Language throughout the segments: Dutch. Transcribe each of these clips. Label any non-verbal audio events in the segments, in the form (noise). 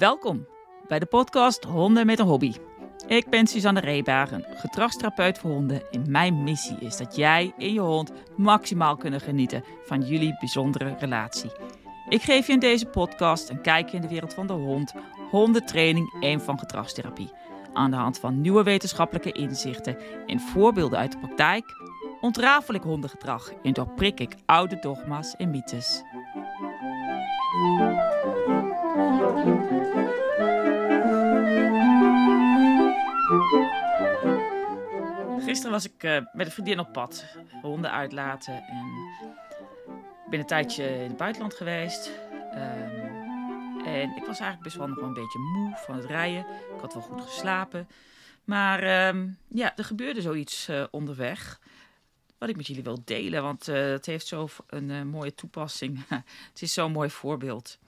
Welkom bij de podcast Honden met een Hobby. Ik ben Suzanne Reebaren, gedragstherapeut voor honden. En mijn missie is dat jij en je hond maximaal kunnen genieten van jullie bijzondere relatie. Ik geef je in deze podcast een kijkje in de wereld van de hond, hondentraining en van gedragstherapie. Aan de hand van nieuwe wetenschappelijke inzichten en voorbeelden uit de praktijk ontrafel ik hondengedrag en doorprik ik oude dogma's en mythes. Gisteren was ik uh, met een vriendin op pad, honden uitlaten en ik ben een tijdje in het buitenland geweest. Um, en ik was eigenlijk best wel nog wel een beetje moe van het rijden. Ik had wel goed geslapen. Maar um, ja, er gebeurde zoiets uh, onderweg. Wat ik met jullie wil delen, want uh, het heeft zo een mooie toepassing. (laughs) het is zo'n mooi voorbeeld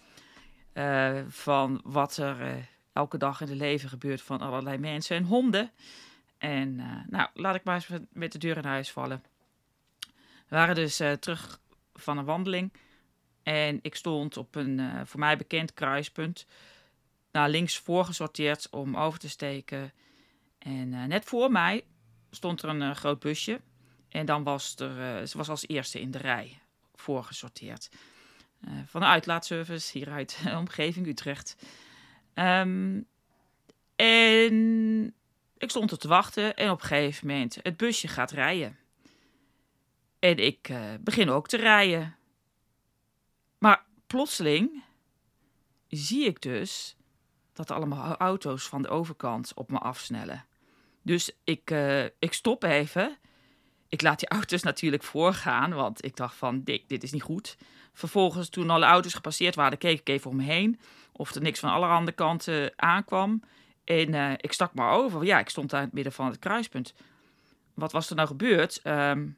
van wat er elke dag in het leven gebeurt van allerlei mensen en honden. En nou, laat ik maar eens met de deur in huis vallen. We waren dus terug van een wandeling. En ik stond op een voor mij bekend kruispunt. Naar links voorgesorteerd om over te steken. En net voor mij stond er een groot busje. En dan was er, ze was als eerste in de rij voorgesorteerd. Van de uitlaatservice hier uit (laughs) omgeving Utrecht. Um, en ik stond er te wachten en op een gegeven moment het busje gaat rijden. En ik begin ook te rijden. Maar plotseling zie ik dus dat allemaal auto's van de overkant op me afsnellen. Dus ik, uh, ik stop even. Ik laat die auto's natuurlijk voorgaan, want ik dacht van, dit, dit is niet goed. Vervolgens, toen alle auto's gepasseerd waren, keek ik even om me heen. Of er niks van allerhande kanten aankwam. En uh, ik stak maar over. Ja, ik stond daar in het midden van het kruispunt. Wat was er nou gebeurd? Um,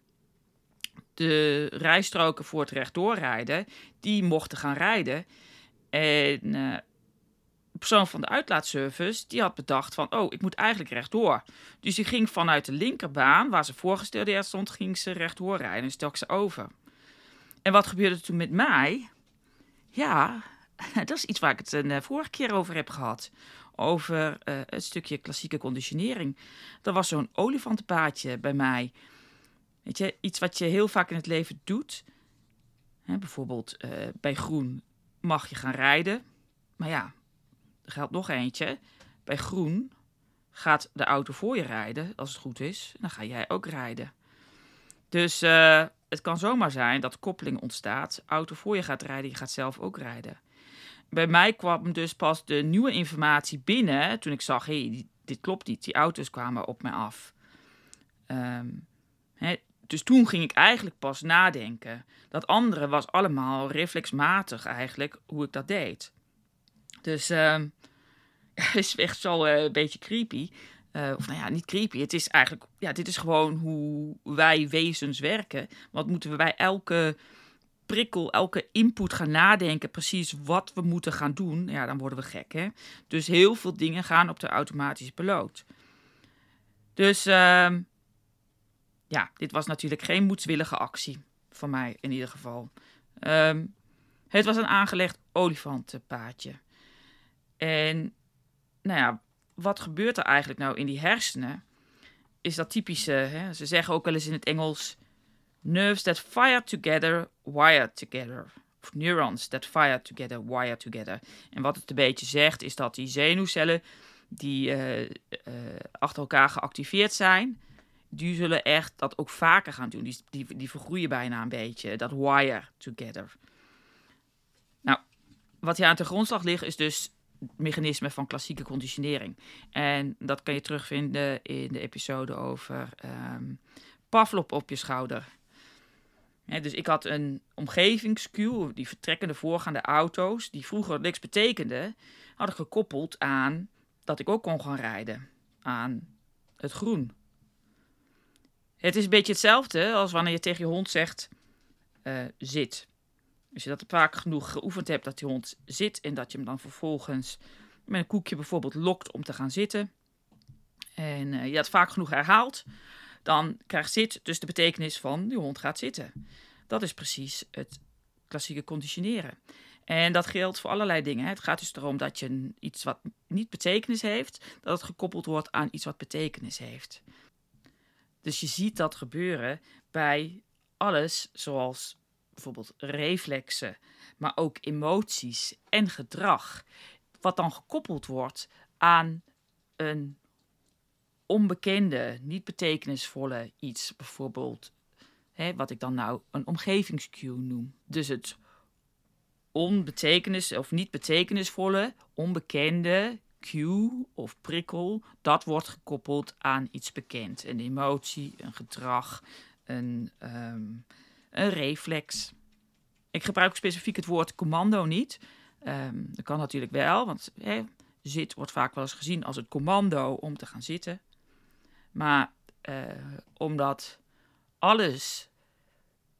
de rijstroken voor het rechtdoorrijden, die mochten gaan rijden. En de persoon van de uitlaatservice, die had bedacht van, oh, ik moet eigenlijk rechtdoor. Dus die ging vanuit de linkerbaan, waar ze voorgesteld stond, ging ze rechtdoor rijden en stak ze over. En wat gebeurde toen met mij? Ja, (laughs) dat is iets waar ik het een uh, vorige keer over heb gehad. Over uh, het stukje klassieke conditionering. Er was zo'n olifantenpaadje bij mij. Weet je, iets wat je heel vaak in het leven doet. Hè, bijvoorbeeld uh, bij groen mag je gaan rijden. Maar ja, er geldt nog eentje. Bij groen gaat de auto voor je rijden, als het goed is. Dan ga jij ook rijden. Dus uh, het kan zomaar zijn dat koppeling ontstaat. Auto voor je gaat rijden, je gaat zelf ook rijden. Bij mij kwam dus pas de nieuwe informatie binnen toen ik zag, hé, hey, dit klopt niet. Die auto's kwamen op mij af. Hè, dus toen ging ik eigenlijk pas nadenken. Dat andere was allemaal reflexmatig eigenlijk hoe ik dat deed. Dus uh, (laughs) het is echt zo uh, een beetje creepy. Uh, of nou ja, niet creepy. Het is eigenlijk, ja, dit is gewoon hoe wij wezens werken. Wat moeten we bij elke prikkel, elke input gaan nadenken, precies wat we moeten gaan doen. Ja, dan worden we gek, hè. Dus heel veel dingen gaan op de automatische piloot. Dus... Uh, ja, dit was natuurlijk geen moedswillige actie. Voor mij in ieder geval. Um, het was een aangelegd olifantenpaadje. En nou ja, wat gebeurt er eigenlijk nou in die hersenen? Is dat typische, hè? ze zeggen ook wel eens in het Engels... Nerves that fire together, wire together. Of neurons that fire together, wire together. En wat het een beetje zegt, is dat die zenuwcellen die uh, uh, achter elkaar geactiveerd zijn die zullen echt dat ook vaker gaan doen. Die, die, die vergroeien bijna een beetje, dat wire together. Nou, wat hier aan de grondslag ligt is dus mechanisme van klassieke conditionering. En dat kan je terugvinden in de episode over um, Pavlov op je schouder. dus ik had een omgevingscue, die vertrekkende voorgaande auto's, die vroeger niks betekenden, had ik gekoppeld aan dat ik ook kon gaan rijden. Aan het groen. Het is een beetje hetzelfde als wanneer je tegen je hond zegt: uh, zit. Als je dat vaak genoeg geoefend hebt dat die hond zit en dat je hem dan vervolgens met een koekje bijvoorbeeld lokt om te gaan zitten. En uh, je dat vaak genoeg herhaalt, dan krijgt zit dus de betekenis van die hond gaat zitten. Dat is precies het klassieke conditioneren. En dat geldt voor allerlei dingen. Het gaat dus erom dat je iets wat niet betekenis heeft, dat het gekoppeld wordt aan iets wat betekenis heeft. Dus je ziet dat gebeuren bij alles, zoals bijvoorbeeld reflexen, maar ook emoties en gedrag, wat dan gekoppeld wordt aan een onbekende, niet betekenisvolle iets, bijvoorbeeld hè, wat ik dan nou een omgevingscue noem. Dus het onbetekenis of niet betekenisvolle, onbekende cue of prikkel, dat wordt gekoppeld aan iets bekend. Een emotie, een gedrag, een, ehm, een reflex. Ik gebruik specifiek het woord commando niet. Um, dat kan natuurlijk wel, want zit wordt vaak wel eens gezien als het commando om te gaan zitten. Maar uh, omdat alles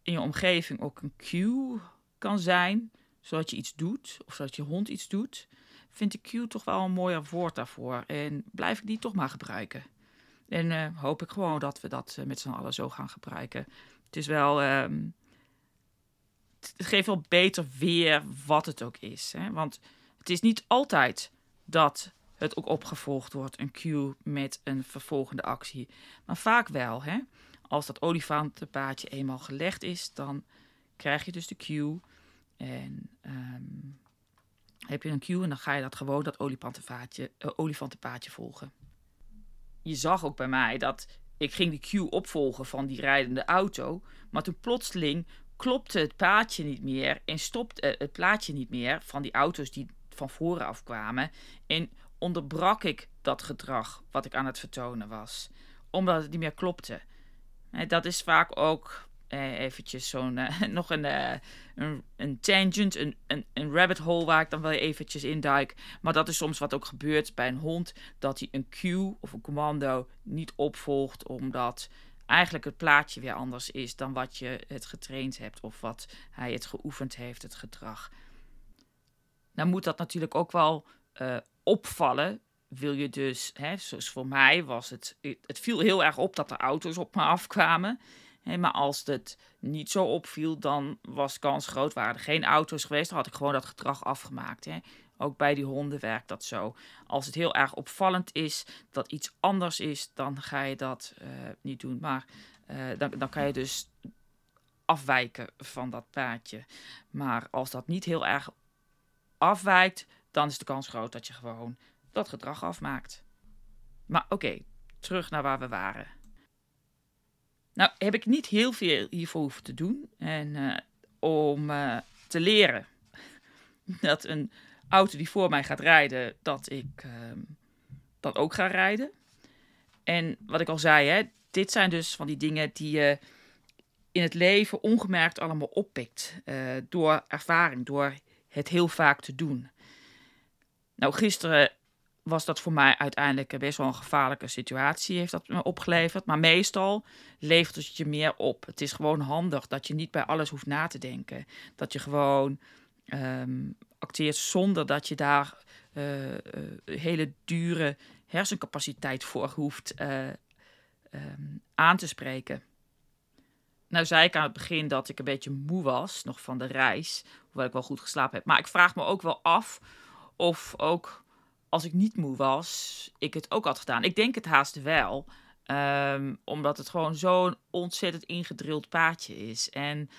in je omgeving ook een cue kan zijn, zodat je iets doet of zodat je hond iets doet, vind ik cue toch wel een mooier woord daarvoor. En blijf ik die toch maar gebruiken. En uh, hoop ik gewoon dat we dat uh, met z'n allen zo gaan gebruiken. Het is wel. Um, het geeft wel beter weer wat het ook is. Hè? Want het is niet altijd dat het ook opgevolgd wordt, een cue met een vervolgende actie. Maar vaak wel. Hè? Als dat olifantenpaadje eenmaal gelegd is, dan krijg je dus de cue. En um, heb je een cue en dan ga je dat gewoon, dat olifantenpaadje, uh, olifantenpaadje volgen. Je zag ook bij mij dat ik ging die cue opvolgen van die rijdende auto. Maar toen plotseling klopte het paadje niet meer en stopte uh, het plaatje niet meer van die auto's die van voren af kwamen. En onderbrak ik dat gedrag wat ik aan het vertonen was, omdat het niet meer klopte. Dat is vaak ook eh, eventjes zo'n, uh, (laughs) nog een, uh, een, een, tangent, een, een, een, rabbit hole waar ik dan wel eventjes induik. Maar dat is soms wat ook gebeurt bij een hond, dat hij een cue of een commando niet opvolgt, omdat eigenlijk het plaatje weer anders is dan wat je het getraind hebt of wat hij het geoefend heeft, het gedrag. Nou moet dat natuurlijk ook wel opvallen. Wil je dus, hè, zoals voor mij was het, het viel heel erg op dat er auto's op me afkwamen maar als het niet zo opviel, dan was kans groot, waren er geen auto's geweest, dan had ik gewoon dat gedrag afgemaakt. Ook bij die honden werkt dat zo. Als het heel erg opvallend is dat iets anders is, dan ga je dat uh, niet doen. Maar uh, dan, dan kan je dus afwijken van dat paadje. Maar als dat niet heel erg afwijkt, dan is de kans groot dat je gewoon dat gedrag afmaakt. Maar oké, terug naar waar we waren. Nou, heb ik niet heel veel hiervoor hoeven te doen. En uh, om uh, te leren (laughs) dat een auto die voor mij gaat rijden, dat ik uh, dan ook ga rijden. En wat ik al zei, hè, dit zijn dus van die dingen die je in het leven ongemerkt allemaal oppikt. Uh, door ervaring, door het heel vaak te doen. Nou, gisteren was dat voor mij uiteindelijk best wel een gevaarlijke situatie, heeft dat me opgeleverd. Maar meestal levert het je meer op. Het is gewoon handig dat je niet bij alles hoeft na te denken. Dat je gewoon um, acteert zonder dat je daar uh, hele dure hersencapaciteit voor hoeft uh, um, aan te spreken. Nou zei ik aan het begin dat ik een beetje moe was, nog van de reis, hoewel ik wel goed geslapen heb. Maar ik vraag me ook wel af of ook als ik niet moe was, ik het ook had gedaan. Ik denk het haast wel. Um, omdat het gewoon zo'n ontzettend ingedrild paadje is. En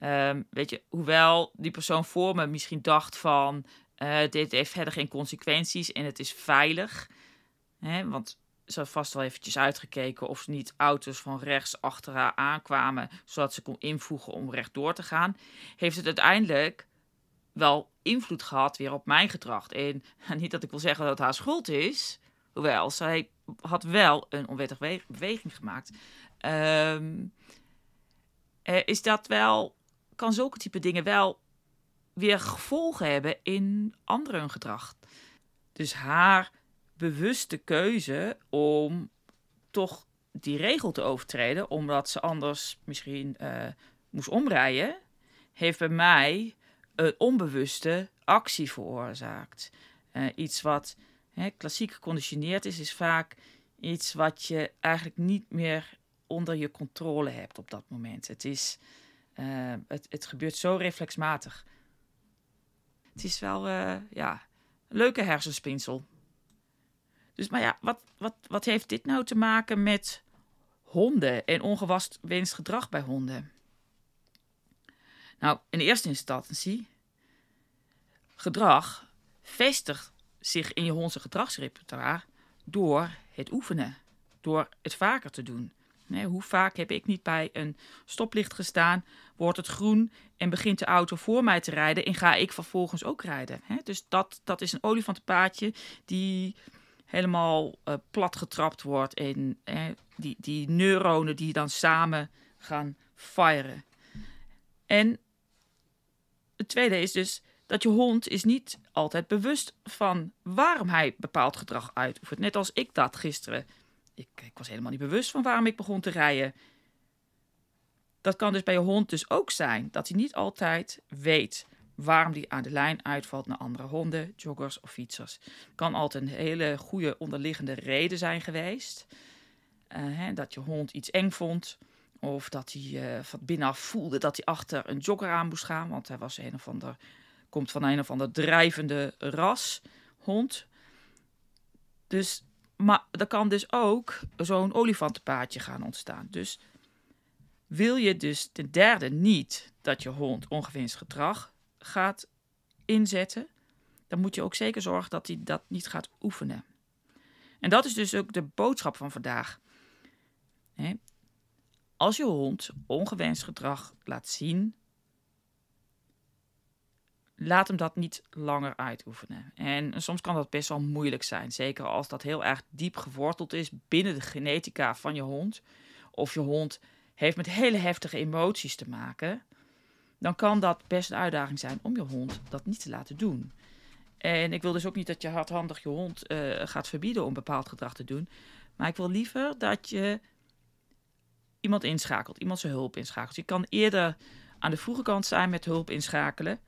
um, weet je, hoewel die persoon voor me misschien dacht van... Uh, dit heeft verder geen consequenties en het is veilig. Hè, want ze had vast wel eventjes uitgekeken of niet auto's van rechts achter haar aankwamen... zodat ze kon invoegen om rechtdoor te gaan. Heeft het uiteindelijk wel invloed gehad weer op mijn gedrag. En niet dat ik wil zeggen dat het haar schuld is. Hoewel, zij had wel een onwettige beweging gemaakt. Um, is dat wel, kan zulke type dingen wel weer gevolgen hebben in anderen gedrag. Dus haar bewuste keuze om toch die regel te overtreden, omdat ze anders misschien uh, moest omrijden, heeft bij mij een onbewuste actie veroorzaakt. Uh, iets wat hè, klassiek geconditioneerd is, is vaak iets wat je eigenlijk niet meer onder je controle hebt op dat moment. Het, is, uh, het, het gebeurt zo reflexmatig. Het is wel, uh, ja, een leuke hersenspinsel. Dus, maar ja, wat, wat, wat heeft dit nou te maken met honden en ongewenst gedrag bij honden? Nou, in eerste instantie, gedrag vestigt zich in je hondse gedragsrepertoire door het oefenen, door het vaker te doen. Hoe vaak heb ik niet bij een stoplicht gestaan, wordt het groen en begint de auto voor mij te rijden en ga ik vervolgens ook rijden. Dus dat, dat is een olifantenpaadje die helemaal uh, plat getrapt wordt en die, die neuronen die dan samen gaan firen. En het tweede is dus dat je hond is niet altijd bewust van waarom hij bepaald gedrag uitoefent. Net als ik dat gisteren. Ik, ik was helemaal niet bewust van waarom ik begon te rijden. Dat kan dus bij je hond dus ook zijn dat hij niet altijd weet waarom die aan de lijn uitvalt naar andere honden, joggers of fietsers. Kan altijd een hele goede onderliggende reden zijn geweest. Uh, hè, dat je hond iets eng vond. Of dat hij uh, van binnenaf voelde dat hij achter een jogger aan moest gaan. Want hij was een of ander, komt van een of ander drijvende ras hond. Dus, maar er kan dus ook zo'n olifantenpaadje gaan ontstaan. Dus wil je dus ten derde niet dat je hond ongewenst gedrag gaat inzetten, dan moet je ook zeker zorgen dat hij dat niet gaat oefenen. En dat is dus ook de boodschap van vandaag. Als je hond ongewenst gedrag laat zien, laat hem dat niet langer uitoefenen. En soms kan dat best wel moeilijk zijn, zeker als dat heel erg diep geworteld is binnen de genetica van je hond. Of je hond heeft met hele heftige emoties te maken, dan kan dat best een uitdaging zijn om je hond dat niet te laten doen. En ik wil dus ook niet dat je hardhandig je hond uh, gaat verbieden om bepaald gedrag te doen. Maar ik wil liever dat je iemand inschakelt, iemand zijn hulp inschakelt. Je kan eerder aan de vroege kant zijn met hulp inschakelen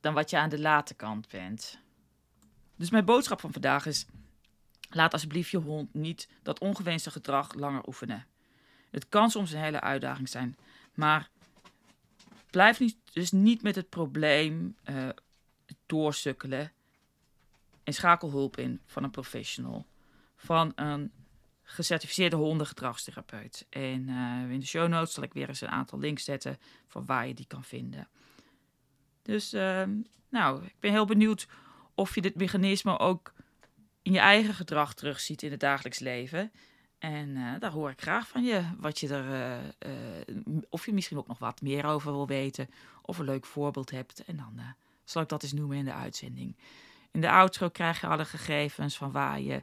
dan wat je aan de late kant bent. Dus mijn boodschap van vandaag is: laat alsjeblieft je hond niet dat ongewenste gedrag langer oefenen. Het kan soms een hele uitdaging zijn, maar blijf niet, dus niet met het probleem uh, doorsukkelen en schakel hulp in van een professional, van een gecertificeerde hondengedragstherapeut. En uh, in de show notes zal ik weer eens een aantal links zetten van waar je die kan vinden. Dus uh, nou, ik ben heel benieuwd of je dit mechanisme ook in je eigen gedrag terugziet in het dagelijks leven. En uh, daar hoor ik graag van je, wat je er, uh, of je misschien ook nog wat meer over wil weten, of een leuk voorbeeld hebt. En dan zal ik dat eens noemen in de uitzending. In de outro krijg je alle gegevens van waar je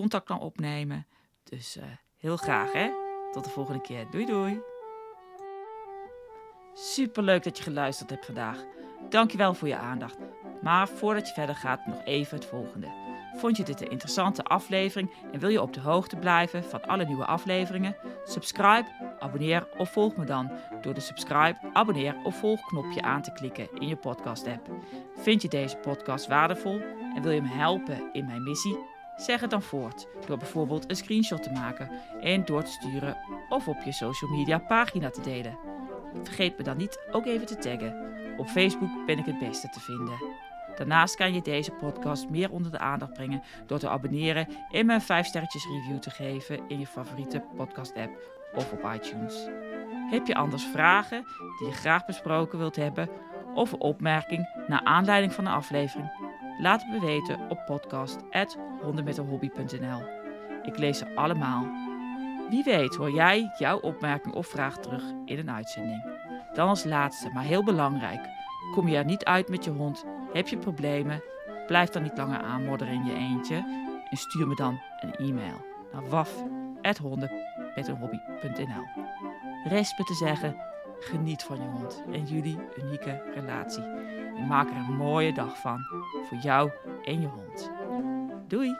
contact kan opnemen. Dus heel graag hè. Tot de volgende keer. Doei doei. Super leuk dat je geluisterd hebt vandaag. Dankjewel voor je aandacht. Maar voordat je verder gaat, nog even het volgende. Vond je dit een interessante aflevering en wil je op de hoogte blijven van alle nieuwe afleveringen? Subscribe, abonneer of volg me dan door de subscribe, abonneer of volg knopje aan te klikken in je podcast app. Vind je deze podcast waardevol en wil je me helpen in mijn missie? Zeg het dan voort door bijvoorbeeld een screenshot te maken en door te sturen of op je social media pagina te delen. Vergeet me dan niet ook even te taggen. Op Facebook ben ik het beste te vinden. Daarnaast kan je deze podcast meer onder de aandacht brengen door te abonneren en me een 5 sterretjes review te geven in je favoriete podcast app of op iTunes. Heb je anders vragen die je graag besproken wilt hebben of een opmerking naar aanleiding van de aflevering? Laat het me weten op podcast@hondenmetenhobby.nl. Ik lees ze allemaal. Wie weet hoor jij jouw opmerking of vraag terug in een uitzending. Dan als laatste, maar heel belangrijk. Kom je er niet uit met je hond, heb je problemen, blijf dan niet langer aanmodderen in je eentje en stuur me dan een e-mail naar waf.honden.nl. Rest me te zeggen, geniet van je hond en jullie unieke relatie. En maak er een mooie dag van. Voor jou en je hond. Doei!